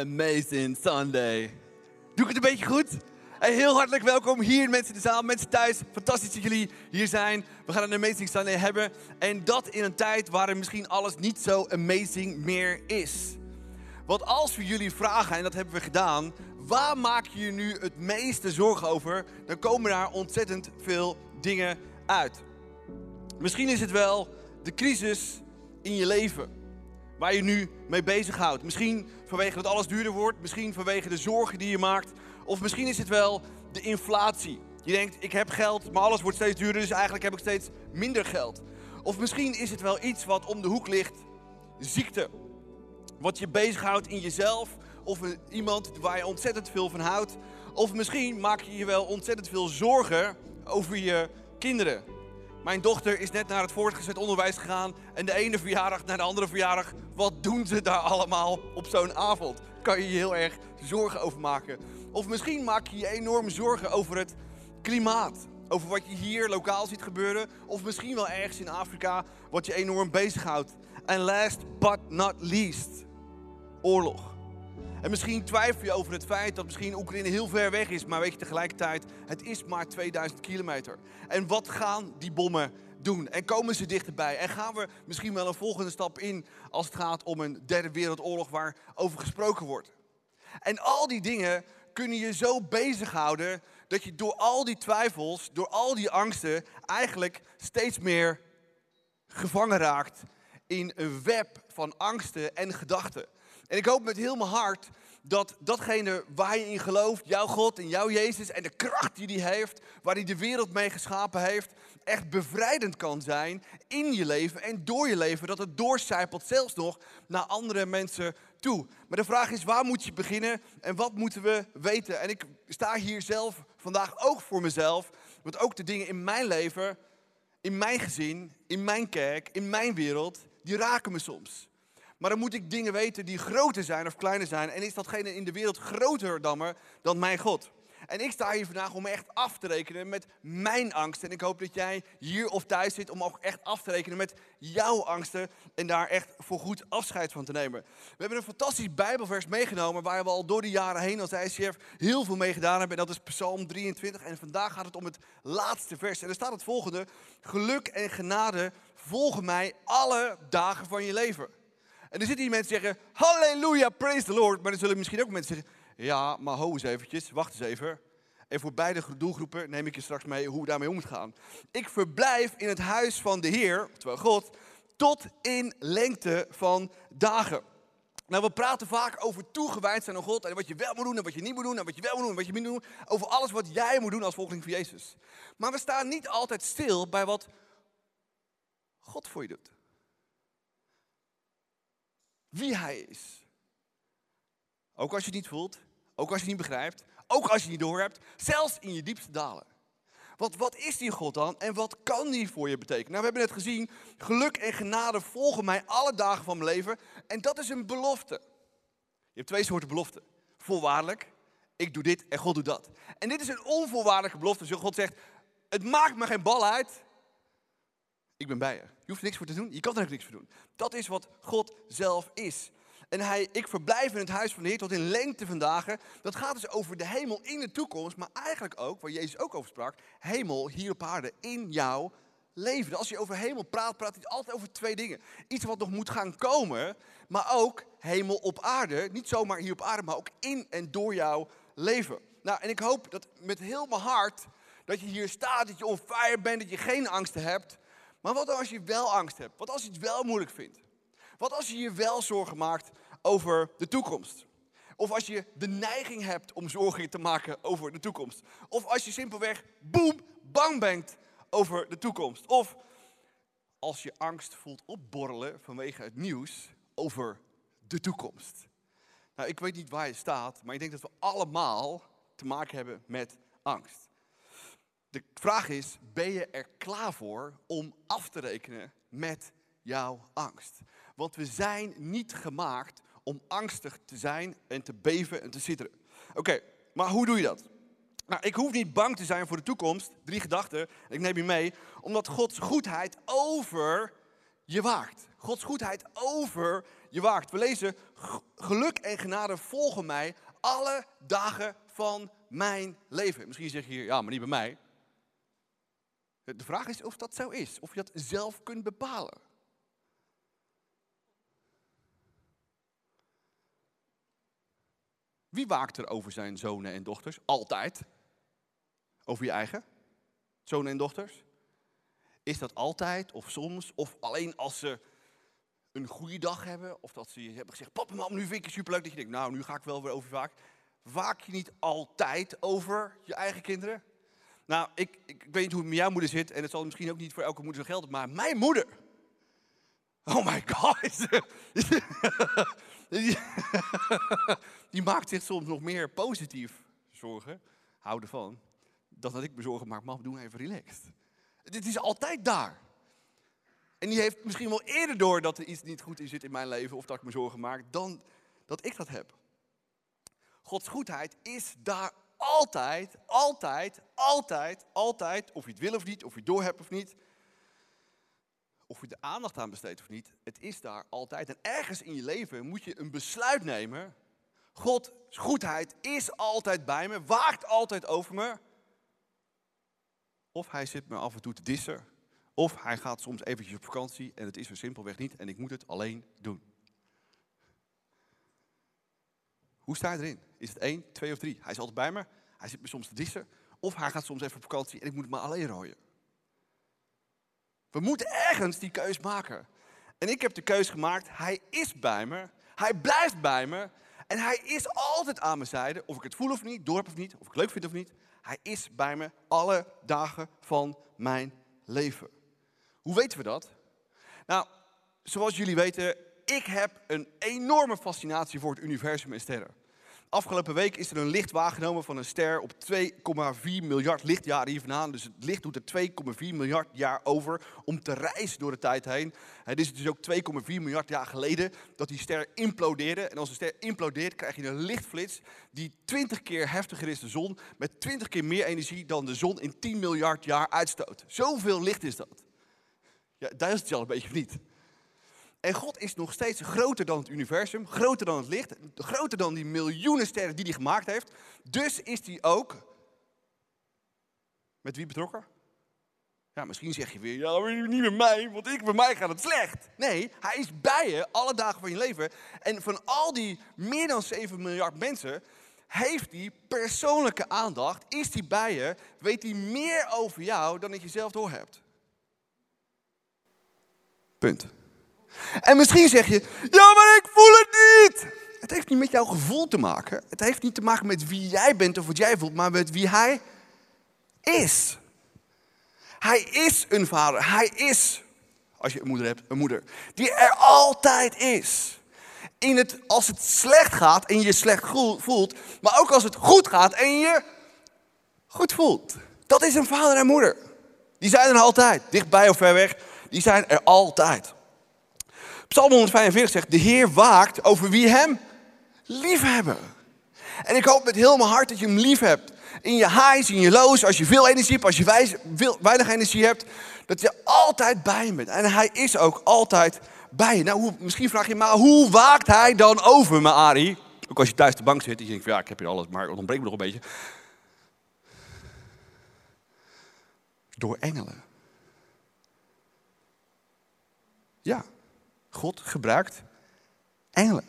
Amazing Sunday. Doe ik het een beetje goed? Hey, heel hartelijk welkom hier mensen in de zaal, mensen thuis. Fantastisch dat jullie hier zijn. We gaan een Amazing Sunday hebben. En dat in een tijd waarin misschien alles niet zo amazing meer is. Want als we jullie vragen, en dat hebben we gedaan, waar maak je je nu het meeste zorgen over? Dan komen daar ontzettend veel dingen uit. Misschien is het wel de crisis in je leven waar je nu mee bezighoudt. Misschien vanwege dat alles duurder wordt, misschien vanwege de zorgen die je maakt, of misschien is het wel de inflatie. Je denkt, ik heb geld, maar alles wordt steeds duurder, dus eigenlijk heb ik steeds minder geld. Of misschien is het wel iets wat om de hoek ligt, ziekte. Wat je bezighoudt in jezelf, of iemand waar je ontzettend veel van houdt. Of misschien maak je je wel ontzettend veel zorgen over je kinderen. Mijn dochter is net naar het voortgezet onderwijs gegaan en de ene verjaardag naar de andere verjaardag. Wat doen ze daar allemaal op zo'n avond? Kan je je heel erg zorgen over maken. Of misschien maak je je enorm zorgen over het klimaat. Over wat je hier lokaal ziet gebeuren. Of misschien wel ergens in Afrika wat je enorm bezighoudt. En last but not least, oorlog. En misschien twijfel je over het feit dat misschien Oekraïne heel ver weg is, maar weet je tegelijkertijd, het is maar 2000 kilometer. En wat gaan die bommen doen? En komen ze dichterbij? En gaan we misschien wel een volgende stap in als het gaat om een derde wereldoorlog waar over gesproken wordt? En al die dingen kunnen je zo bezighouden dat je door al die twijfels, door al die angsten, eigenlijk steeds meer gevangen raakt in een web van angsten en gedachten. En ik hoop met heel mijn hart dat datgene waar je in gelooft, jouw God en jouw Jezus en de kracht die hij heeft, waar hij de wereld mee geschapen heeft, echt bevrijdend kan zijn in je leven en door je leven, dat het doorcijpelt zelfs nog naar andere mensen toe. Maar de vraag is, waar moet je beginnen en wat moeten we weten? En ik sta hier zelf vandaag ook voor mezelf, want ook de dingen in mijn leven, in mijn gezin, in mijn kerk, in mijn wereld, die raken me soms. Maar dan moet ik dingen weten die groter zijn of kleiner zijn. En is datgene in de wereld groter dan, me, dan mijn God? En ik sta hier vandaag om echt af te rekenen met mijn angsten. En ik hoop dat jij hier of thuis zit om ook echt af te rekenen met jouw angsten. En daar echt voor goed afscheid van te nemen. We hebben een fantastisch Bijbelvers meegenomen waar we al door de jaren heen als ICF heel veel mee gedaan hebben. En dat is Psalm 23. En vandaag gaat het om het laatste vers. En er staat het volgende. Geluk en genade volgen mij alle dagen van je leven. En er zitten hier mensen die zeggen, halleluja, praise the Lord. Maar er zullen misschien ook mensen zeggen, ja, maar ho eens eventjes, wacht eens even. En voor beide doelgroepen neem ik je straks mee hoe we daarmee om moet gaan. Ik verblijf in het huis van de Heer, terwijl God, tot in lengte van dagen. Nou, we praten vaak over toegewijd zijn aan God en wat je wel moet doen en wat je niet moet doen en wat je wel moet doen en wat je niet moet doen. Over alles wat jij moet doen als volgeling van Jezus. Maar we staan niet altijd stil bij wat God voor je doet wie hij is. Ook als je het niet voelt, ook als je het niet begrijpt, ook als je het niet doorhebt, zelfs in je diepste dalen. Want wat is die God dan en wat kan die voor je betekenen? Nou, we hebben net gezien, geluk en genade volgen mij alle dagen van mijn leven. En dat is een belofte. Je hebt twee soorten beloften. Voorwaardelijk, ik doe dit en God doet dat. En dit is een onvoorwaardelijke belofte. Dus God zegt, het maakt me geen bal uit, ik ben bij je. Je hoeft niks voor te doen. Je kan er ook niks voor doen. Dat is wat God zelf is. En hij, ik verblijf in het huis van de Heer tot in lengte van dagen. Dat gaat dus over de hemel in de toekomst. Maar eigenlijk ook, waar Jezus ook over sprak, hemel hier op aarde in jouw leven. Als je over hemel praat, praat hij altijd over twee dingen. Iets wat nog moet gaan komen, maar ook hemel op aarde. Niet zomaar hier op aarde, maar ook in en door jouw leven. Nou, en ik hoop dat met heel mijn hart dat je hier staat, dat je on fire bent, dat je geen angsten hebt. Maar wat als je wel angst hebt? Wat als je het wel moeilijk vindt? Wat als je je wel zorgen maakt over de toekomst? Of als je de neiging hebt om zorgen te maken over de toekomst? Of als je simpelweg, boem, bang bent over de toekomst? Of als je angst voelt opborrelen vanwege het nieuws over de toekomst? Nou, ik weet niet waar je staat, maar ik denk dat we allemaal te maken hebben met angst. De vraag is, ben je er klaar voor om af te rekenen met jouw angst? Want we zijn niet gemaakt om angstig te zijn en te beven en te zitteren. Oké, maar hoe doe je dat? Nou, ik hoef niet bang te zijn voor de toekomst. Drie gedachten, ik neem je mee. Omdat Gods goedheid over je waakt. Gods goedheid over je waakt. We lezen, geluk en genade volgen mij alle dagen van mijn leven. Misschien zeg je hier, ja, maar niet bij mij. De vraag is of dat zo is, of je dat zelf kunt bepalen. Wie waakt er over zijn zonen en dochters? Altijd. Over je eigen zonen en dochters? Is dat altijd of soms? Of alleen als ze een goede dag hebben? Of dat ze hebben gezegd, papa, mam, nu vind ik het superleuk. Dat je denkt, nou, nu ga ik wel weer over vaak. Waak je niet altijd over je eigen kinderen? Nou, ik, ik, weet niet hoe het met jouw moeder zit. En het zal misschien ook niet voor elke moeder zo gelden. Maar mijn moeder. Oh my god. Die maakt zich soms nog meer positief zorgen. Hou ervan. Dat dat ik me zorgen maak. Mam, doe even relaxed. Dit is altijd daar. En die heeft misschien wel eerder door dat er iets niet goed in zit in mijn leven. Of dat ik me zorgen maak. Dan dat ik dat heb. Gods goedheid is daar altijd, altijd, altijd, altijd. Of je het wil of niet. Of je het door hebt of niet of je er aandacht aan besteedt of niet, het is daar altijd. En ergens in je leven moet je een besluit nemen. Gods goedheid is altijd bij me, waakt altijd over me. Of hij zit me af en toe te dissen. Of hij gaat soms eventjes op vakantie en het is er simpelweg niet en ik moet het alleen doen. Hoe sta je erin? Is het één, twee of drie? Hij is altijd bij me, hij zit me soms te dissen. Of hij gaat soms even op vakantie en ik moet het maar alleen rooien. We moeten ergens die keus maken. En ik heb de keus gemaakt, hij is bij me, hij blijft bij me en hij is altijd aan mijn zijde, of ik het voel of niet, dorp of niet, of ik het leuk vind of niet. Hij is bij me alle dagen van mijn leven. Hoe weten we dat? Nou, zoals jullie weten, ik heb een enorme fascinatie voor het universum en sterren. Afgelopen week is er een licht waargenomen van een ster op 2,4 miljard lichtjaren hier vandaan. Dus het licht doet er 2,4 miljard jaar over om te reizen door de tijd heen. Het is dus ook 2,4 miljard jaar geleden dat die ster implodeerde. En als een ster implodeert, krijg je een lichtflits die 20 keer heftiger is dan de zon. Met 20 keer meer energie dan de zon in 10 miljard jaar uitstoot. Zoveel licht is dat. Ja, daar is het al een beetje niet. En God is nog steeds groter dan het universum, groter dan het licht, groter dan die miljoenen sterren die hij gemaakt heeft. Dus is hij ook met wie betrokken? Ja, misschien zeg je weer, ja, niet met mij, want ik, bij mij gaat het slecht. Nee, hij is bij je alle dagen van je leven. En van al die meer dan 7 miljard mensen heeft hij persoonlijke aandacht, is hij bij je, weet hij meer over jou dan dat je zelf doorhebt. Punt. En misschien zeg je, ja, maar ik voel het niet. Het heeft niet met jouw gevoel te maken. Het heeft niet te maken met wie jij bent of wat jij voelt, maar met wie hij is. Hij is een vader. Hij is, als je een moeder hebt, een moeder. Die er altijd is. In het, als het slecht gaat en je je slecht voelt, maar ook als het goed gaat en je goed voelt. Dat is een vader en moeder. Die zijn er altijd, dichtbij of ver weg. Die zijn er altijd. Psalm 145 zegt, de Heer waakt over wie hem lief hebben. En ik hoop met heel mijn hart dat je hem lief hebt. In je highs, in je lows, als je veel energie hebt, als je weinig energie hebt. Dat je altijd bij hem bent. En hij is ook altijd bij je. Nou, hoe, misschien vraag je maar, hoe waakt hij dan over me, Ari? Ook als je thuis de bank zit en je denkt, ja, ik heb hier alles, maar het ontbreekt me nog een beetje. Door engelen. Ja. God gebruikt engelen.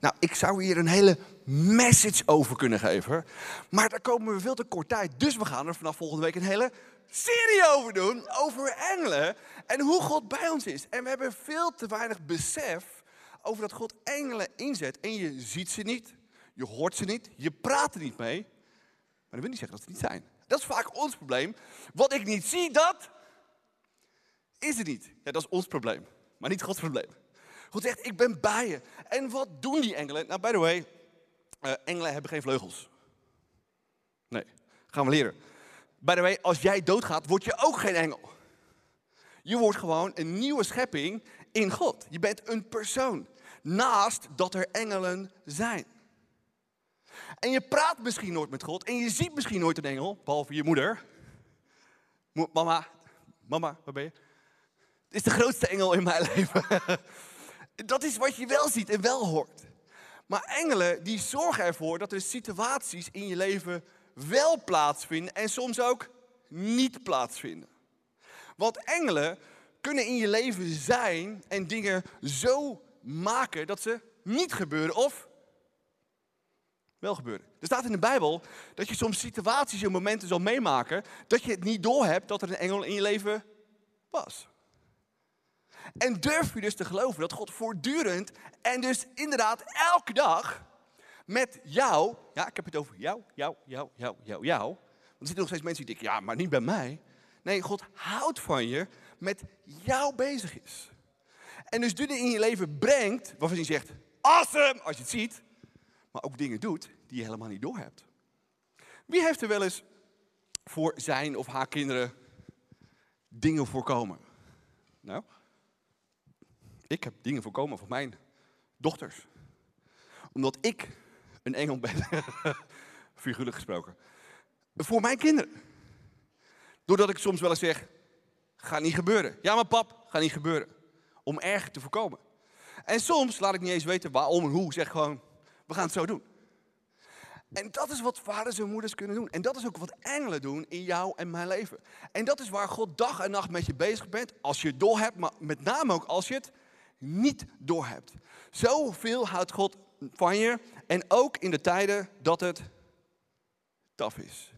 Nou, ik zou hier een hele message over kunnen geven. Maar daar komen we veel te kort tijd. Dus we gaan er vanaf volgende week een hele serie over doen. Over engelen. En hoe God bij ons is. En we hebben veel te weinig besef over dat God engelen inzet. En je ziet ze niet. Je hoort ze niet. Je praat er niet mee. Maar dat wil niet zeggen dat ze niet zijn. Dat is vaak ons probleem. Wat ik niet zie, dat is het niet. Ja, dat is ons probleem. Maar niet Gods probleem. God zegt, ik ben bij je. En wat doen die engelen? Nou, by the way, uh, engelen hebben geen vleugels. Nee, gaan we leren. By the way, als jij doodgaat, word je ook geen engel. Je wordt gewoon een nieuwe schepping in God. Je bent een persoon. Naast dat er engelen zijn. En je praat misschien nooit met God. En je ziet misschien nooit een engel, behalve je moeder. Mama, mama, waar ben je? Het is de grootste engel in mijn leven. Dat is wat je wel ziet en wel hoort. Maar engelen die zorgen ervoor dat er situaties in je leven wel plaatsvinden en soms ook niet plaatsvinden. Want engelen kunnen in je leven zijn en dingen zo maken dat ze niet gebeuren of wel gebeuren. Er staat in de Bijbel dat je soms situaties en momenten zal meemaken dat je het niet doorhebt dat er een engel in je leven was. En durf je dus te geloven dat God voortdurend en dus inderdaad elke dag met jou, ja, ik heb het over jou, jou, jou, jou, jou, jou. Want er zitten nog steeds mensen die denken, ja, maar niet bij mij. Nee, God houdt van je, met jou bezig is. En dus dingen in je leven brengt, waarvan je zegt, awesome, als je het ziet. Maar ook dingen doet die je helemaal niet doorhebt. Wie heeft er wel eens voor zijn of haar kinderen dingen voorkomen? Nou, ik heb dingen voorkomen voor mijn dochters. Omdat ik een engel ben, figuurlijk gesproken. Voor mijn kinderen. Doordat ik soms wel eens zeg, gaat niet gebeuren. Ja, maar pap, gaat niet gebeuren. Om erger te voorkomen. En soms laat ik niet eens weten waarom en hoe. Zeg gewoon, we gaan het zo doen. En dat is wat vaders en moeders kunnen doen. En dat is ook wat engelen doen in jou en mijn leven. En dat is waar God dag en nacht met je bezig bent. Als je het door hebt, maar met name ook als je het niet doorhebt. Zoveel houdt God van je. En ook in de tijden dat het taf is,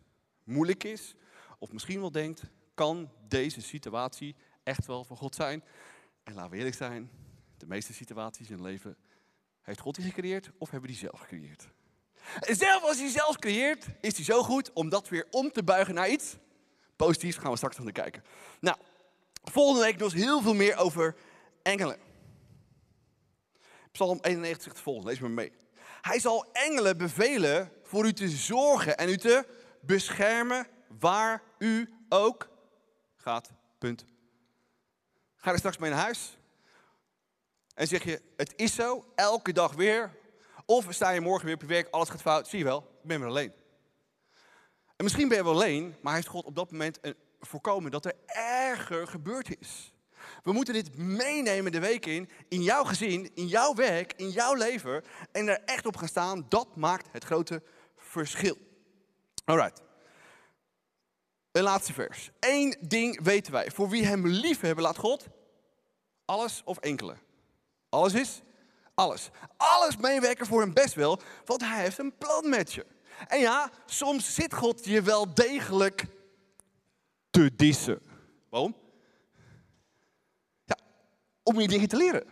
moeilijk is. Of misschien wel denkt, kan deze situatie echt wel van God zijn? En laten we eerlijk zijn, de meeste situaties in het leven heeft God die gecreëerd of hebben die zelf gecreëerd? En zelf als hij zelf creëert, is hij zo goed om dat weer om te buigen naar iets positiefs. Gaan we straks nog naar kijken. Nou, volgende week nog heel veel meer over engelen. Psalm 91 zegt het volgende, lees maar mee. Hij zal engelen bevelen voor u te zorgen en u te beschermen waar u ook gaat. Punt. Ga er straks mee naar huis. En zeg je, het is zo, elke dag weer. Of sta je morgen weer op je werk, alles gaat fout. Zie je wel, ik ben weer alleen. En misschien ben je wel alleen, maar heeft God op dat moment voorkomen dat er erger gebeurd is. We moeten dit meenemen de week in, in jouw gezin, in jouw werk, in jouw leven. En er echt op gaan staan, dat maakt het grote verschil. Alright. Een laatste vers. Eén ding weten wij. Voor wie hem lief hebben, laat God alles of enkele. Alles is alles. Alles meewerken voor hem best wel, want hij heeft een plan met je. En ja, soms zit God je wel degelijk te dissen. Waarom? Om je dingen te leren.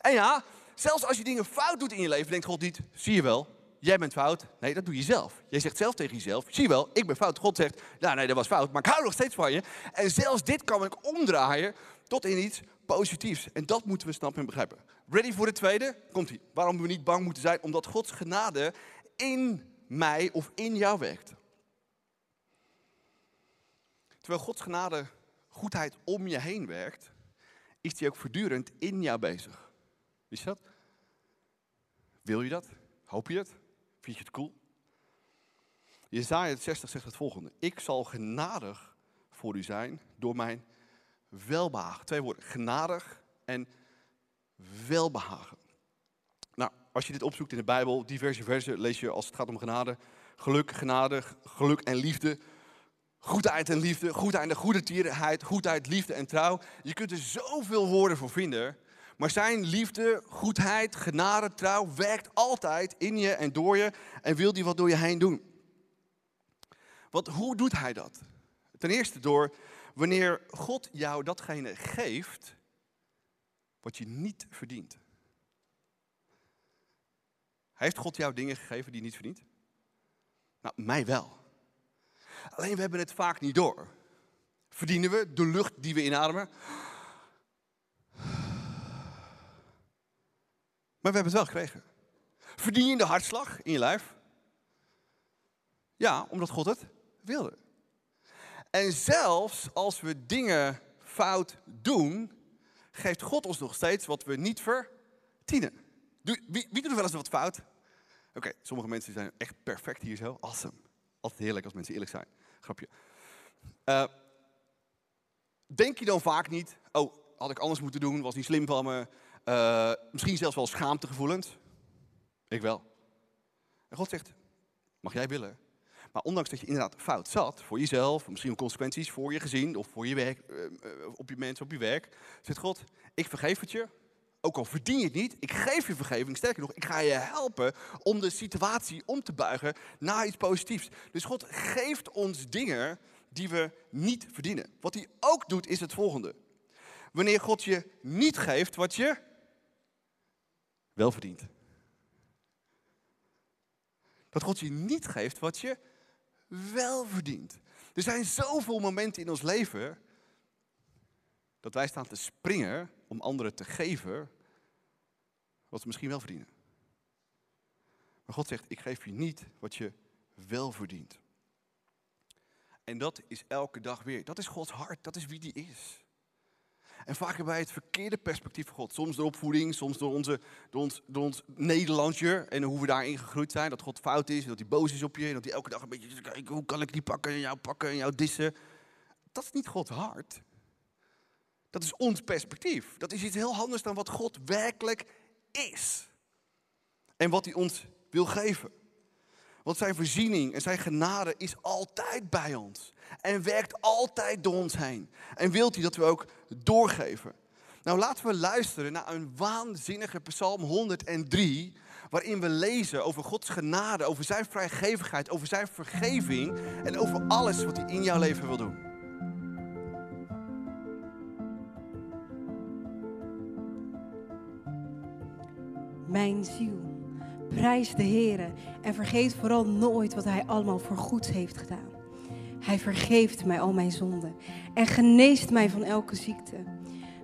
En ja, zelfs als je dingen fout doet in je leven, denkt God niet, zie je wel, jij bent fout. Nee, dat doe je zelf. Jij zegt zelf tegen jezelf, zie je wel, ik ben fout. God zegt, nou nee, dat was fout, maar ik hou nog steeds van je. En zelfs dit kan ik omdraaien tot in iets positiefs. En dat moeten we snappen en begrijpen. Ready voor de tweede? Komt ie. Waarom we niet bang moeten zijn? Omdat Gods genade in mij of in jou werkt. Terwijl Gods genade, goedheid om je heen werkt, is die ook voortdurend in jou bezig. Je dat? Wil je dat? Hoop je het? Vind je het cool? Jezaja 60 zegt het volgende. Ik zal genadig voor u zijn door mijn welbehagen. Twee woorden, genadig en welbehagen. Nou, als je dit opzoekt in de Bijbel, diverse versen, lees je als het gaat om genade, geluk, genade, geluk en liefde, goedheid en liefde, goedheid en goede tierenheid, goedheid, liefde en trouw. Je kunt er zoveel woorden voor vinden, maar zijn liefde, goedheid, genade, trouw werkt altijd in je en door je en wil die wat door je heen doen. Want hoe doet hij dat? Ten eerste door wanneer God jou datgene geeft wat je niet verdient. Heeft God jou dingen gegeven die je niet verdient? Nou, mij wel. Alleen we hebben het vaak niet door. Verdienen we de lucht die we inademen? Maar we hebben het wel gekregen. Verdien je de hartslag in je lijf? Ja, omdat God het wilde. En zelfs als we dingen fout doen, geeft God ons nog steeds wat we niet verdienen. Wie, wie doet er wel eens wat fout? Oké, sommige mensen zijn echt perfect hier zo. Awesome. Altijd heerlijk als mensen eerlijk zijn. Grapje. Uh, denk je dan vaak niet, oh, had ik anders moeten doen, was niet slim van me. Eh, misschien zelfs wel schaamtegevoelens. Ik wel. En God zegt, mag jij willen. Maar ondanks dat je inderdaad fout zat, voor jezelf, misschien consequenties voor je gezin of voor je werk, eh, op je mensen, op je werk, zegt God, ik vergeef het je. Ook al verdien je het niet, ik geef je vergeving. Sterker nog, ik ga je helpen om de situatie om te buigen naar iets positiefs. Dus God geeft ons dingen die we niet verdienen. Wat hij ook doet is het volgende. Wanneer God je niet geeft wat je wel verdient. Dat God je niet geeft wat je wel verdient. Er zijn zoveel momenten in ons leven dat wij staan te springen om anderen te geven wat ze misschien wel verdienen. Maar God zegt, ik geef je niet wat je wel verdient. En dat is elke dag weer. Dat is Gods hart, dat is wie die is. En vaak hebben wij het verkeerde perspectief van God. Soms door opvoeding, soms door, onze, door, ons, door ons Nederlandsje en hoe we daarin gegroeid zijn. Dat God fout is, dat hij boos is op je. En dat hij elke dag een beetje zegt, hoe kan ik die pakken en jou pakken en jou dissen. Dat is niet Gods hart. Dat is ons perspectief. Dat is iets heel anders dan wat God werkelijk is. En wat hij ons wil geven. Want zijn voorziening en zijn genade is altijd bij ons. En werkt altijd door ons heen. En wilt hij dat we ook doorgeven. Nou, laten we luisteren naar een waanzinnige Psalm 103. Waarin we lezen over Gods genade, over zijn vrijgevigheid, over zijn vergeving. En over alles wat hij in jouw leven wil doen. Mijn ziel, prijs de Heer en vergeet vooral nooit wat Hij allemaal voor goeds heeft gedaan. Hij vergeeft mij al mijn zonden en geneest mij van elke ziekte.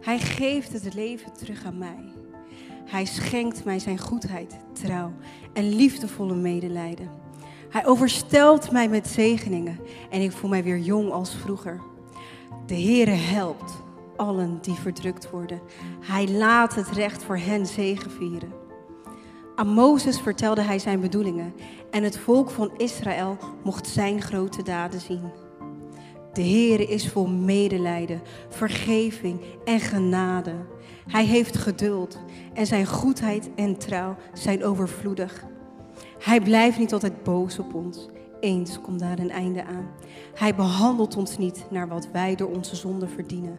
Hij geeft het leven terug aan mij. Hij schenkt mij zijn goedheid, trouw en liefdevolle medelijden. Hij overstelt mij met zegeningen en ik voel mij weer jong als vroeger. De Heere helpt allen die verdrukt worden. Hij laat het recht voor hen zegevieren. Aan Mozes vertelde hij zijn bedoelingen en het volk van Israël mocht zijn grote daden zien. De Heere is vol medelijden, vergeving en genade. Hij heeft geduld en zijn goedheid en trouw zijn overvloedig. Hij blijft niet altijd boos op ons. Eens komt daar een einde aan. Hij behandelt ons niet naar wat wij door onze zonde verdienen.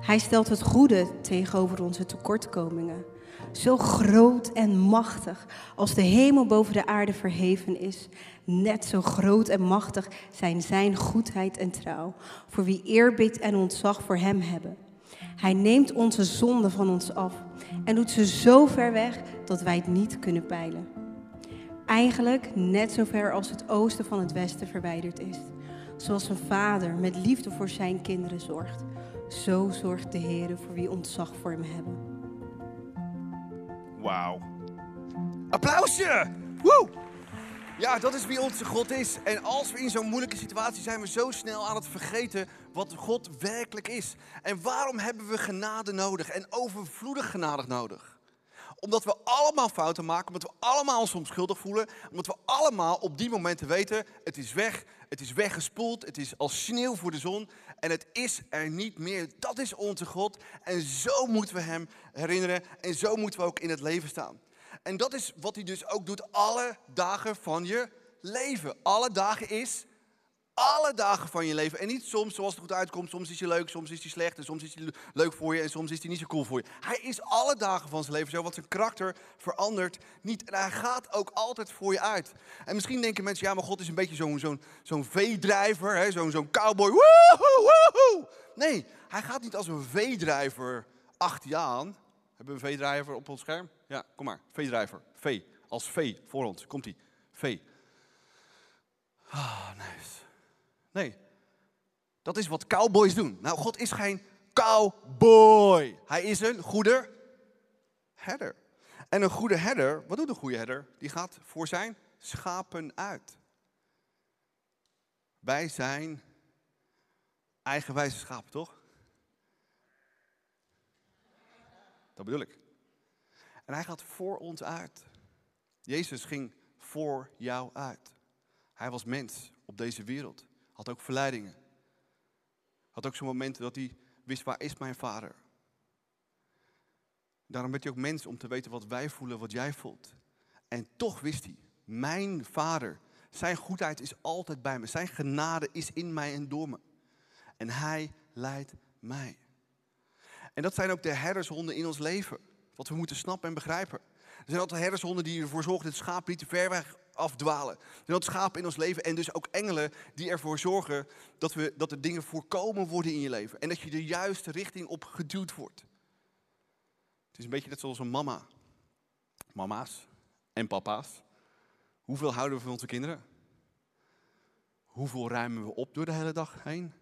Hij stelt het goede tegenover onze tekortkomingen. Zo groot en machtig als de hemel boven de aarde verheven is, net zo groot en machtig zijn zijn goedheid en trouw voor wie eerbied en ontzag voor hem hebben. Hij neemt onze zonden van ons af en doet ze zo ver weg dat wij het niet kunnen peilen. Eigenlijk net zo ver als het oosten van het westen verwijderd is. Zoals een vader met liefde voor zijn kinderen zorgt, zo zorgt de Heer voor wie ontzag voor hem hebben. Wauw. Applausje! Woe! Ja, dat is wie onze God is. En als we in zo'n moeilijke situatie zijn, we zo snel aan het vergeten wat God werkelijk is. En waarom hebben we genade nodig en overvloedig genade nodig? Omdat we allemaal fouten maken, omdat we allemaal ons soms schuldig voelen, omdat we allemaal op die momenten weten, het is weg, het is weggespoeld, het is als sneeuw voor de zon en het is er niet meer. Dat is onze God en zo moeten we Hem herinneren en zo moeten we ook in het leven staan. En dat is wat hij dus ook doet alle dagen van je leven. Alle dagen is alle dagen van je leven. En niet soms zoals het goed uitkomt. Soms is hij leuk, soms is hij slecht. En soms is hij leuk voor je en soms is hij niet zo cool voor je. Hij is alle dagen van zijn leven zo, want zijn karakter verandert niet. En hij gaat ook altijd voor je uit. En misschien denken mensen, ja, maar God is een beetje zo'n zo'n zo'n veedrijver, zo'n cowboy. Nee, hij gaat niet als een veedrijver achter je aan. Hebben we een veedrijver op ons scherm? Ja, kom maar. Veedrijver. Vee. Als vee voor ons. Komt-ie. Vee. Ah, nice. Nee, dat is wat cowboys doen. Nou, God is geen cowboy. Hij is een goede herder. En een goede herder, wat doet een goede herder? Die gaat voor zijn schapen uit. Wij zijn eigenwijze schapen, toch? Dat bedoel ik. En hij gaat voor ons uit. Jezus ging voor jou uit. Hij was mens op deze wereld. Had ook verleidingen. Had ook zo'n momenten dat hij wist, waar is mijn vader? Daarom werd hij ook mens om te weten wat wij voelen, wat jij voelt. En toch wist hij, mijn vader, zijn goedheid is altijd bij me. Zijn genade is in mij en door me. En hij leidt mij. En dat zijn ook de herdershonden in ons leven. Wat we moeten snappen en begrijpen. Er zijn altijd herdershonden die ervoor zorgen dat het schaap niet te ver weg afdwalen. Er zijn altijd schapen in ons leven en dus ook engelen die ervoor zorgen dat, we, dat er dingen voorkomen worden in je leven. En dat je de juiste richting op geduwd wordt. Het is een beetje net zoals een mama. Mama's en papa's. Hoeveel houden we van onze kinderen? Hoeveel ruimen we op door de hele dag heen?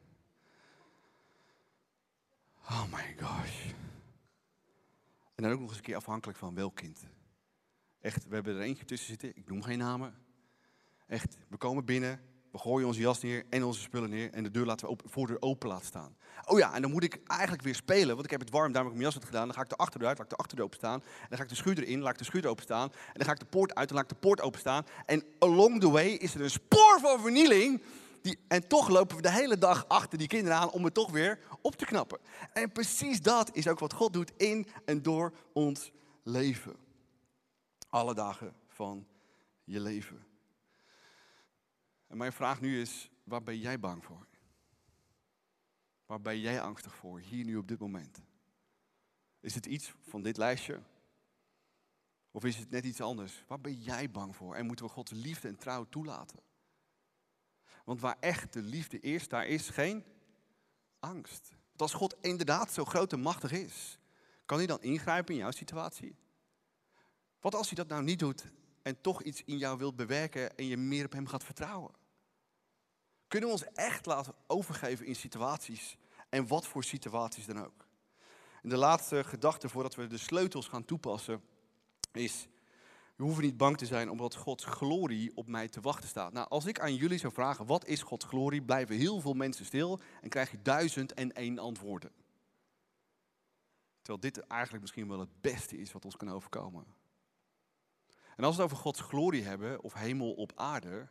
Oh my gosh. En dan ook nog eens een keer afhankelijk van welk kind. Echt, we hebben er eentje tussen zitten, ik noem geen namen. Echt, we komen binnen, we gooien onze jas neer en onze spullen neer en de deur laten we open, voordeur open laten staan. Oh ja, en dan moet ik eigenlijk weer spelen, want ik heb het warm, daarom heb ik mijn jas gedaan. Dan ga ik de achterdeur uit, laat ik de achterdeur open staan. En dan ga ik de schuur erin, laat ik de schuur open staan. En dan ga ik de poort uit en laat ik de poort open staan. En along the way is er een spoor van vernieling. Die, en toch lopen we de hele dag achter die kinderen aan om het toch weer op te knappen. En precies dat is ook wat God doet in en door ons leven. Alle dagen van je leven. En mijn vraag nu is, waar ben jij bang voor? Waar ben jij angstig voor, hier nu op dit moment? Is het iets van dit lijstje? Of is het net iets anders? Waar ben jij bang voor? En moeten we Gods liefde en trouw toelaten? Want waar echt de liefde is, daar is geen angst. Want als God inderdaad zo groot en machtig is, kan hij dan ingrijpen in jouw situatie? Wat als hij dat nou niet doet en toch iets in jou wilt bewerken en je meer op hem gaat vertrouwen? Kunnen we ons echt laten overgeven in situaties en wat voor situaties dan ook? En de laatste gedachte voordat we de sleutels gaan toepassen is, we hoeven niet bang te zijn omdat Gods glorie op mij te wachten staat. Nou, als ik aan jullie zou vragen, wat is Gods glorie? Blijven heel veel mensen stil en krijg je duizend en één antwoorden. Terwijl dit eigenlijk misschien wel het beste is wat ons kan overkomen. En als we het over Gods glorie hebben, of hemel op aarde,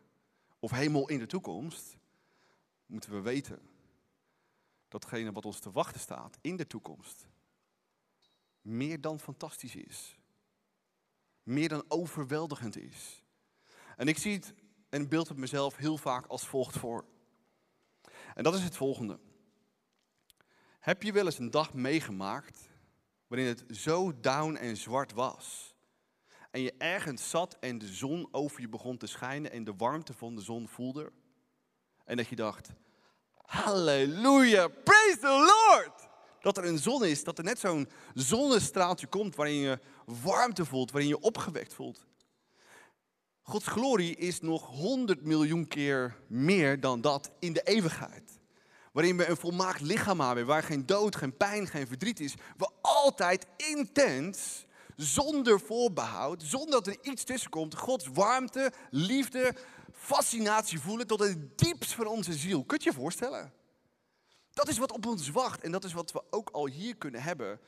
of hemel in de toekomst, moeten we weten datgene wat ons te wachten staat in de toekomst, meer dan fantastisch is. Meer dan overweldigend is. En ik zie het en beeld het mezelf heel vaak als volgt voor. En dat is het volgende. Heb je wel eens een dag meegemaakt waarin het zo down en zwart was? En je ergens zat en de zon over je begon te schijnen en de warmte van de zon voelde? En dat je dacht, halleluja, praise the Lord. Dat er een zon is, dat er net zo'n zonnestraaltje komt waarin je warmte voelt, waarin je opgewekt voelt. Gods glorie is nog honderd miljoen keer meer dan dat in de eeuwigheid. Waarin we een volmaakt lichaam hebben, waar geen dood, geen pijn, geen verdriet is. We altijd intens, zonder voorbehoud, zonder dat er iets tussen komt, Gods warmte, liefde, fascinatie voelen tot het diepst van onze ziel. Kunt je je voorstellen? Dat is wat op ons wacht en dat is wat we ook al hier kunnen hebben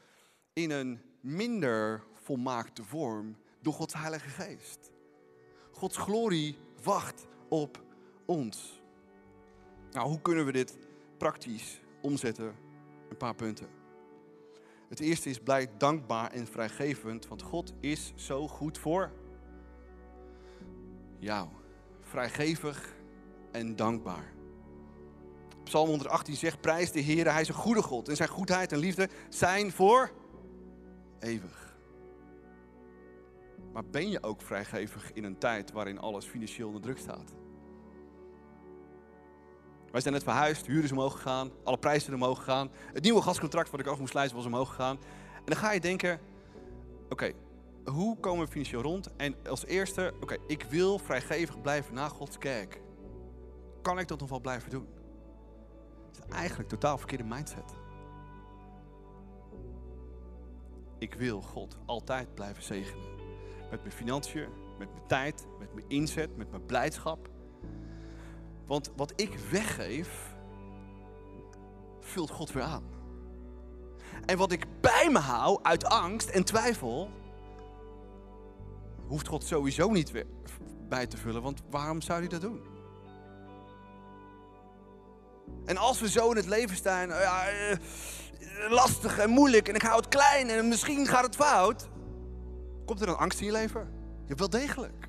in een minder volmaakte vorm door Gods Heilige Geest. Gods glorie wacht op ons. Nou, hoe kunnen we dit praktisch omzetten? Een paar punten. Het eerste is blijf dankbaar en vrijgevend, want God is zo goed voor jou vrijgevig en dankbaar. Psalm 118 zegt, prijs de Heer, hij is een goede God. En zijn goedheid en liefde zijn voor eeuwig. Maar ben je ook vrijgevig in een tijd waarin alles financieel onder druk staat? Wij zijn net verhuisd, huur is omhoog gegaan, alle prijzen zijn omhoog gegaan. Het nieuwe gascontract wat ik over moest lezen was omhoog gegaan. En dan ga je denken, oké, hoe komen we financieel rond? En als eerste, oké, ik wil vrijgevig blijven na Gods kerk. Kan ik dat nog wel blijven doen? Dat is eigenlijk totaal verkeerde mindset. Ik wil God altijd blijven zegenen. Met mijn financiën, met mijn tijd, met mijn inzet, met mijn blijdschap. Want wat ik weggeef, vult God weer aan. En wat ik bij me hou uit angst en twijfel, hoeft God sowieso niet weer bij te vullen, want waarom zou hij dat doen? En als we zo in het leven staan, ja, eh, lastig en moeilijk en ik hou het klein en misschien gaat het fout. Komt er dan angst in je leven? Ja, wel degelijk.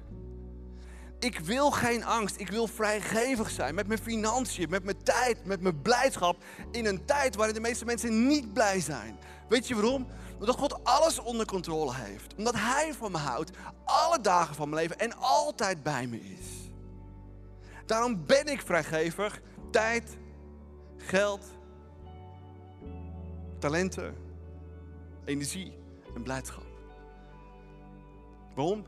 Ik wil geen angst. Ik wil vrijgevig zijn met mijn financiën, met mijn tijd, met mijn blijdschap. In een tijd waarin de meeste mensen niet blij zijn. Weet je waarom? Omdat God alles onder controle heeft. Omdat Hij van me houdt, alle dagen van mijn leven en altijd bij me is. Daarom ben ik vrijgevig. Tijd, geld, talenten, energie en blijdschap. Waarom?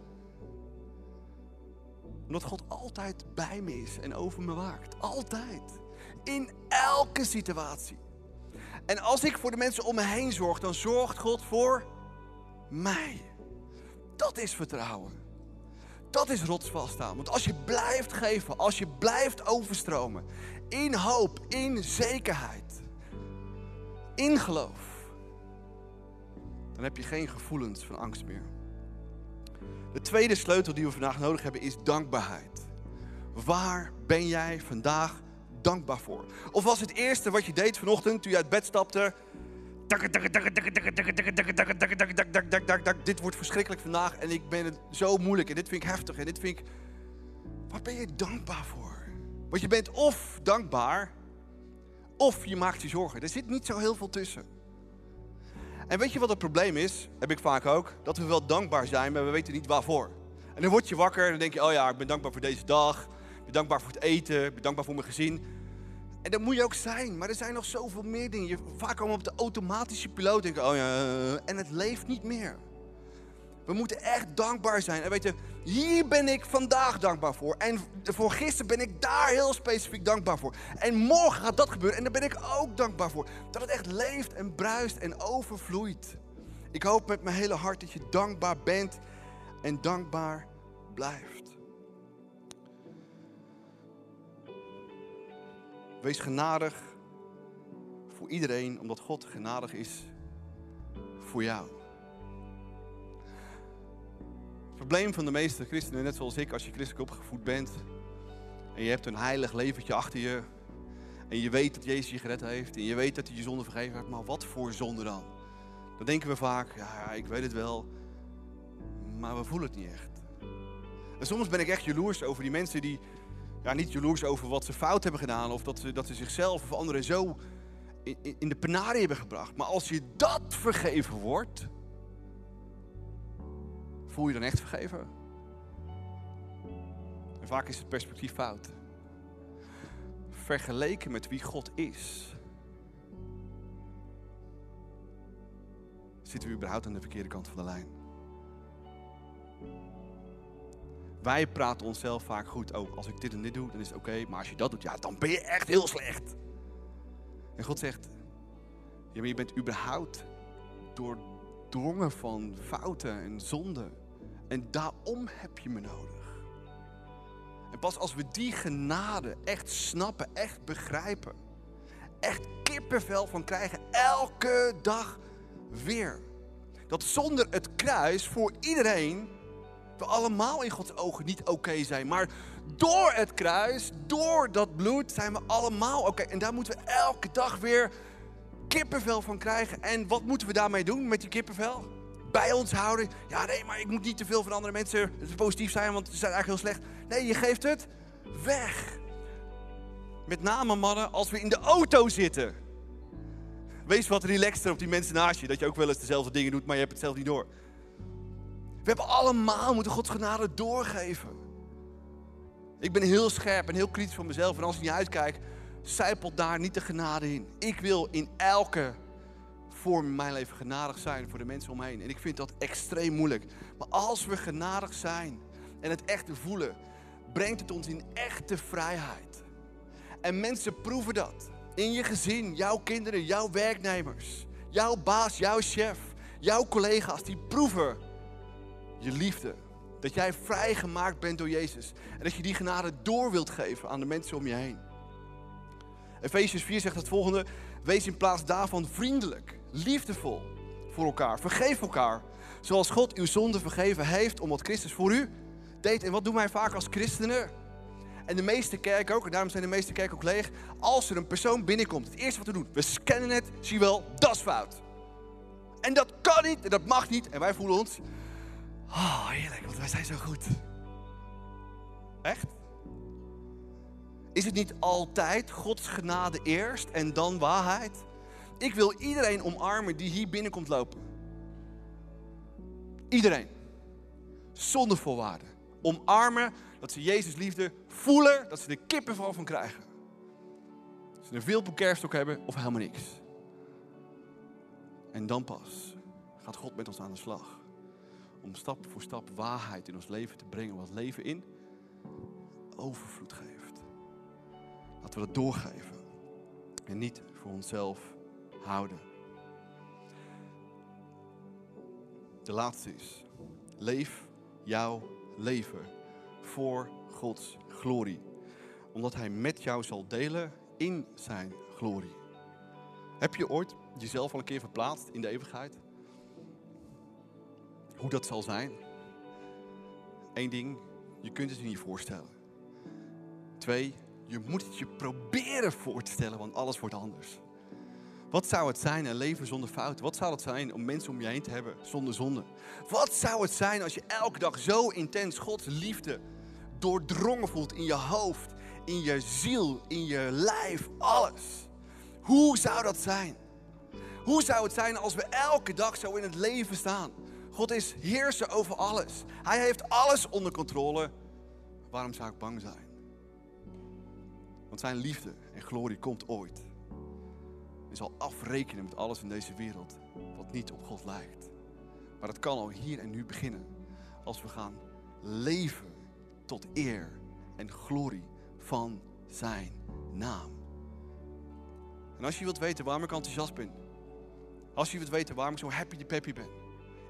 Omdat God altijd bij me is en over me waakt. Altijd. In elke situatie. En als ik voor de mensen om me heen zorg, dan zorgt God voor mij. Dat is vertrouwen. Dat is rotsvast staan. Want als je blijft geven, als je blijft overstromen, in hoop, in zekerheid, in geloof, dan heb je geen gevoelens van angst meer. De tweede sleutel die we vandaag nodig hebben is dankbaarheid. Waar ben jij vandaag dankbaar voor? Of was het eerste wat je deed vanochtend toen je uit bed stapte? Dit wordt verschrikkelijk vandaag en ik ben het zo moeilijk en dit vind ik heftig en dit vind ik. Waar ben je dankbaar voor? Want je bent of dankbaar of je maakt je zorgen. Er zit niet zo heel veel tussen. En weet je wat het probleem is? Heb ik vaak ook. Dat we wel dankbaar zijn, maar we weten niet waarvoor. En dan word je wakker en dan denk je, oh ja, ik ben dankbaar voor deze dag. Ik ben dankbaar voor het eten. Ik ben dankbaar voor mijn gezin. En dat moet je ook zijn. Maar er zijn nog zoveel meer dingen. Je, vaak komen op de automatische piloot denken, oh ja, en het leeft niet meer. We moeten echt dankbaar zijn. En weet je, hier ben ik vandaag dankbaar voor. En voor gisteren ben ik daar heel specifiek dankbaar voor. En morgen gaat dat gebeuren. En daar ben ik ook dankbaar voor. Dat het echt leeft en bruist en overvloeit. Ik hoop met mijn hele hart dat je dankbaar bent en dankbaar blijft. Wees genadig voor iedereen, omdat God genadig is voor jou. Het probleem van de meeste christenen, net zoals ik, als je christelijk opgevoed bent en je hebt een heilig leventje achter je en je weet dat Jezus je gered heeft en je weet dat hij je zonde vergeven heeft, maar wat voor zonde dan? Dan denken we vaak, ja, ik weet het wel, maar we voelen het niet echt. En soms ben ik echt jaloers over die mensen die, ja, niet jaloers over wat ze fout hebben gedaan of dat ze, dat ze zichzelf of anderen zo in, in de penarie hebben gebracht. Maar als je dat vergeven wordt, Voel je dan echt vergeven? En vaak is het perspectief fout. Vergeleken met wie God is, zitten we überhaupt aan de verkeerde kant van de lijn. Wij praten onszelf vaak goed. Oh, als ik dit en dit doe, dan is het oké. maar als je dat doet, ja, dan ben je echt heel slecht. En God zegt, ja, je bent überhaupt doordrongen van fouten en zonden. En daarom heb je me nodig. En pas als we die genade echt snappen, echt begrijpen, echt kippenvel van krijgen, elke dag weer. Dat zonder het kruis voor iedereen we allemaal in Gods ogen niet oké zijn. Maar door het kruis, door dat bloed, zijn we allemaal oké. En daar moeten we elke dag weer kippenvel van krijgen. En wat moeten we daarmee doen met die kippenvel? Bij ons houden. Ja, nee, maar ik moet niet te veel van andere mensen positief zijn, want ze zijn eigenlijk heel slecht. Nee, je geeft het weg. Met name mannen, als we in de auto zitten. Wees wat relaxter op die mensen naast je. Dat je ook wel eens dezelfde dingen doet, maar je hebt het zelf niet door. We hebben allemaal moeten Gods genade doorgeven. Ik ben heel scherp en heel kritisch van mezelf. En als ik niet uitkijk, zijpelt daar niet de genade in. Ik wil in elke voor mijn leven genadig zijn voor de mensen om me heen. En ik vind dat extreem moeilijk. Maar als we genadig zijn en het echte voelen, brengt het ons in echte vrijheid. En mensen proeven dat. In je gezin, jouw kinderen, jouw werknemers, jouw baas, jouw chef, jouw collega's, die proeven je liefde. Dat jij vrijgemaakt bent door Jezus. En dat je die genade door wilt geven aan de mensen om je heen. Efesius 4 zegt het volgende. Wees in plaats daarvan vriendelijk liefdevol voor elkaar. Vergeef elkaar. Zoals God uw zonde vergeven heeft, omdat Christus voor u deed. En wat doen wij vaak als christenen? En de meeste kerken ook, en daarom zijn de meeste kerken ook leeg. Als er een persoon binnenkomt, het eerste wat we doen, we scannen het, zie wel, dat is fout. En dat kan niet, en dat mag niet. En wij voelen ons, oh heerlijk, want wij zijn zo goed. Echt? Is het niet altijd Gods genade eerst en dan waarheid? Ik wil iedereen omarmen die hier binnenkomt lopen. Iedereen. Zonder voorwaarden. Omarmen dat ze Jezus liefde voelen, dat ze de kippenval van krijgen. Dat ze een veel kerststok hebben of helemaal niks. En dan pas gaat God met ons aan de slag. Om stap voor stap waarheid in ons leven te brengen. Wat leven in overvloed geeft. Laten we dat doorgeven. En niet voor onszelf houden. De laatste is, leef jouw leven voor Gods glorie. Omdat Hij met jou zal delen in zijn glorie. Heb je ooit jezelf al een keer verplaatst in de eeuwigheid? Hoe dat zal zijn? Eén ding, je kunt het je niet voorstellen. Twee, je moet het je proberen voor te stellen, want alles wordt anders. Wat zou het zijn een leven zonder fout? Wat zou het zijn om mensen om je heen te hebben zonder zonde? Wat zou het zijn als je elke dag zo intens Gods liefde doordrongen voelt in je hoofd, in je ziel, in je lijf, alles? Hoe zou dat zijn? Hoe zou het zijn als we elke dag zo in het leven staan? God is heerser over alles. Hij heeft alles onder controle. Waarom zou ik bang zijn? Want zijn liefde en glorie komt ooit. Zal afrekenen met alles in deze wereld wat niet op God lijkt. Maar het kan al hier en nu beginnen. Als we gaan leven tot eer en glorie van zijn naam. En als je wilt weten waarom ik enthousiast ben. Als je wilt weten waarom ik zo happy de peppy ben.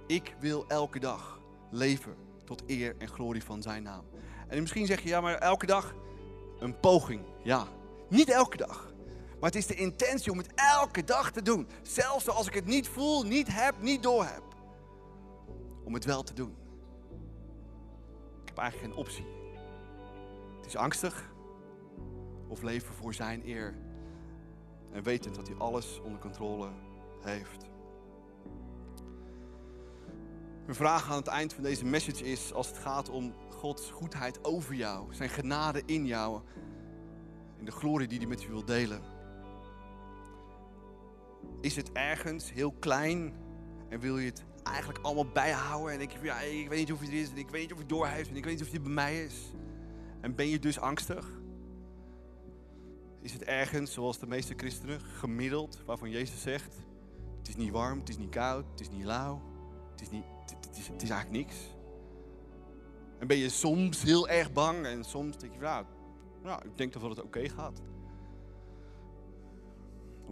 Ik wil elke dag leven tot eer en glorie van zijn naam. En misschien zeg je, ja maar elke dag een poging. Ja, niet elke dag. Maar het is de intentie om het elke dag te doen. Zelfs als ik het niet voel, niet heb, niet doorheb. Om het wel te doen. Ik heb eigenlijk geen optie. Het is angstig. Of leven voor zijn eer. En wetend dat hij alles onder controle heeft. Mijn vraag aan het eind van deze message is, als het gaat om Gods goedheid over jou, zijn genade in jou en de glorie die hij met je wil delen. Is het ergens heel klein en wil je het eigenlijk allemaal bijhouden en denk je ja, ik weet niet of het is en ik weet niet of het doorheeft en ik weet niet of het bij mij is. En ben je dus angstig? Is het ergens, zoals de meeste christenen, gemiddeld, waarvan Jezus zegt, het is niet warm, het is niet koud, het is niet lauw, het is, niet, het, is, eigenlijk niks. En ben je soms heel erg bang en soms denk je van, nou, nou ik denk dat het oké gaat.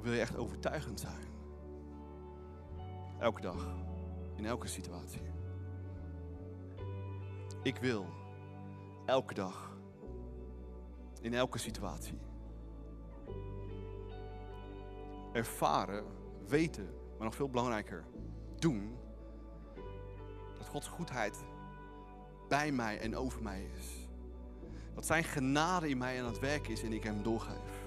Wil je echt overtuigend zijn? Elke dag, in elke situatie. Ik wil elke dag, in elke situatie, ervaren, weten, maar nog veel belangrijker, doen dat Gods goedheid bij mij en over mij is. Dat zijn genade in mij aan het werk is en ik hem doorgeef.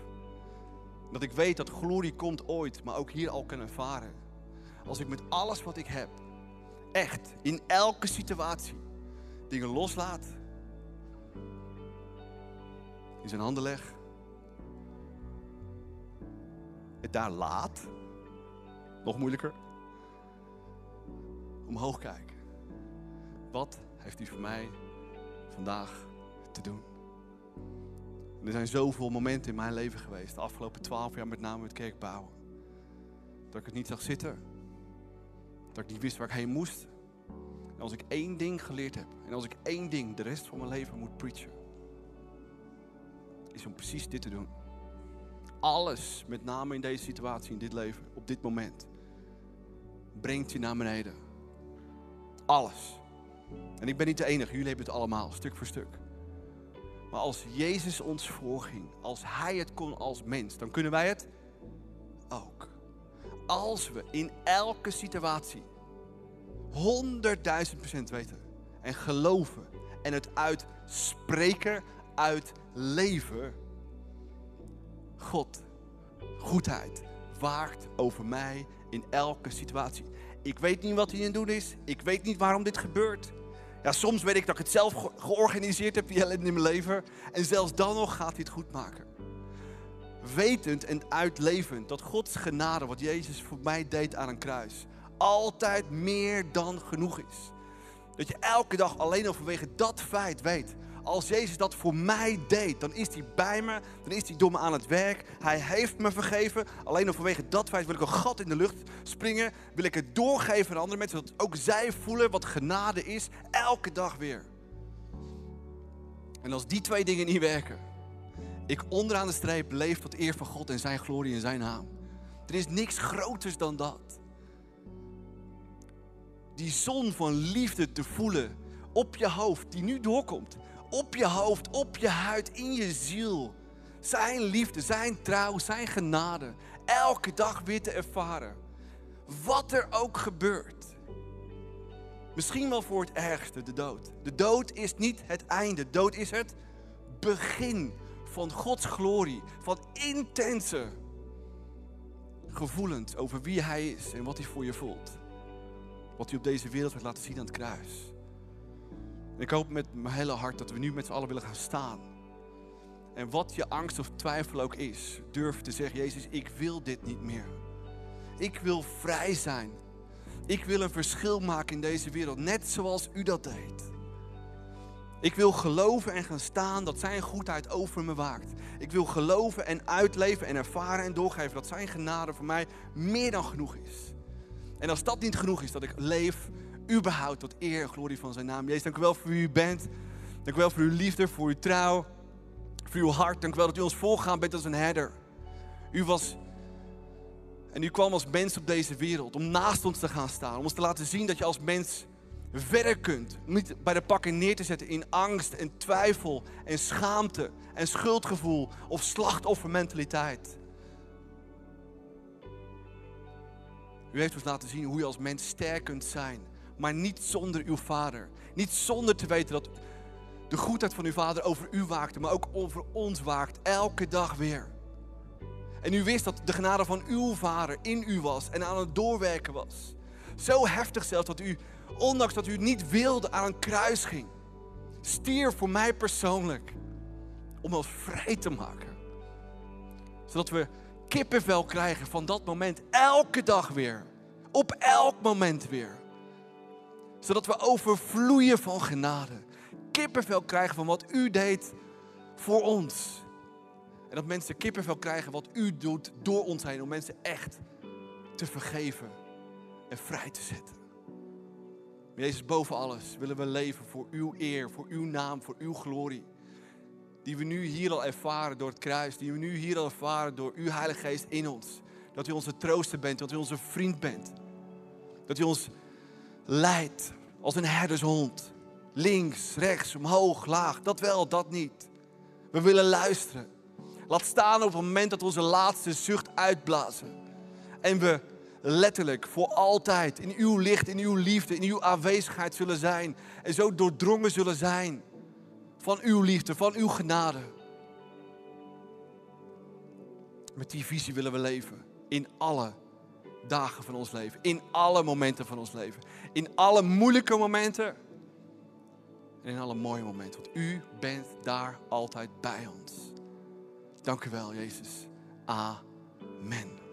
Dat ik weet dat glorie komt ooit, maar ook hier al kan ervaren. Als ik met alles wat ik heb, echt, in elke situatie, dingen loslaat, in zijn handen leg, het daar laat, nog moeilijker, omhoog kijken. Wat heeft hij voor mij vandaag te doen? Er zijn zoveel momenten in mijn leven geweest, de afgelopen twaalf jaar met name met kerkbouwen. Dat ik het niet zag zitten. Dat ik niet wist waar ik heen moest. En als ik één ding geleerd heb, en als ik één ding de rest van mijn leven moet preachen, is om precies dit te doen. Alles, met name in deze situatie, in dit leven, op dit moment, brengt je naar beneden. Alles. En ik ben niet de enige, jullie hebben het allemaal, stuk voor stuk. Maar als Jezus ons voorging, als Hij het kon als mens, dan kunnen wij het ook. Als we in elke situatie 100.000 procent weten en geloven en het uitspreken, uitleven. God, goedheid, waakt over mij in elke situatie. Ik weet niet wat hij aan het doen is. Ik weet niet waarom dit gebeurt. Ja, soms weet ik dat ik het zelf ge- georganiseerd heb, die in mijn leven. En zelfs dan nog gaat hij het goed maken. Wetend en uitlevend dat Gods genade, wat Jezus voor mij deed aan een kruis, altijd meer dan genoeg is. Dat je elke dag alleen al vanwege dat feit weet. Als Jezus dat voor mij deed, dan is hij bij me, dan is hij door me aan het werk. Hij heeft me vergeven. Alleen al vanwege dat feit wil ik een gat in de lucht springen. Wil ik het doorgeven aan andere mensen, zodat ook zij voelen wat genade is, elke dag weer. En als die twee dingen niet werken, ik onderaan de streep leef tot eer van God en zijn glorie en zijn naam. Er is niks groters dan dat. Die zon van liefde te voelen op je hoofd, die nu doorkomt. Op je hoofd, op je huid, in je ziel. Zijn liefde, zijn trouw, zijn genade. Elke dag weer te ervaren. Wat er ook gebeurt. Misschien wel voor het ergste, de dood. De dood is niet het einde. Dood is het begin van Gods glorie. Van intense gevoelens over wie Hij is en wat Hij voor je voelt. Wat Hij op deze wereld heeft laten zien aan het kruis. Ik hoop met mijn hele hart dat we nu met z'n allen willen gaan staan. En wat je angst of twijfel ook is, durf te zeggen: Jezus, ik wil dit niet meer. Ik wil vrij zijn. Ik wil een verschil maken in deze wereld, net zoals u dat deed. Ik wil geloven en gaan staan dat Zijn goedheid over me waakt. Ik wil geloven en uitleven en ervaren en doorgeven dat Zijn genade voor mij meer dan genoeg is. En als dat niet genoeg is, dat ik leef überhaupt tot eer en glorie van Zijn naam. Jezus, dank u wel voor wie u bent. Dank u wel voor uw liefde, voor uw trouw, voor uw hart. Dank u wel dat u ons volgaan bent als een herder. U was en u kwam als mens op deze wereld om naast ons te gaan staan. Om ons te laten zien dat je als mens verder kunt. Om niet bij de pakken neer te zetten in angst en twijfel en schaamte en schuldgevoel of slachtoffermentaliteit. U heeft ons laten zien hoe je als mens sterk kunt zijn. Maar niet zonder uw vader. Niet zonder te weten dat de goedheid van uw vader over u waakte, maar ook over ons waakt. Elke dag weer. En u wist dat de genade van uw vader in u was en aan het doorwerken was. Zo heftig zelfs dat u, ondanks dat u niet wilde, aan een kruis ging. Stier voor mij persoonlijk. Om ons vrij te maken. Zodat we kippenvel krijgen van dat moment. Elke dag weer. Op elk moment weer. Zodat we overvloeien van genade. Kippenvel krijgen van wat u deed voor ons. En dat mensen kippenvel krijgen wat u doet door ons heen. Om mensen echt te vergeven en vrij te zetten. Jezus, boven alles willen we leven voor uw eer, voor uw naam, voor uw glorie. Die we nu hier al ervaren door het kruis. Die we nu hier al ervaren door uw Heilige Geest in ons. Dat u onze trooster bent, dat u onze vriend bent. Dat u ons leidt als een herdershond. Links, rechts, omhoog, laag. Dat wel, dat niet. We willen luisteren. Laat staan op het moment dat we onze laatste zucht uitblazen. En we letterlijk voor altijd in uw licht, in uw liefde, in uw aanwezigheid zullen zijn. En zo doordrongen zullen zijn van uw liefde, van uw genade. Met die visie willen we leven. In alle dagen van ons leven. In alle momenten van ons leven. In alle moeilijke momenten. En in alle mooie momenten. Want u bent daar altijd bij ons. Dank u wel, Jezus. Amen.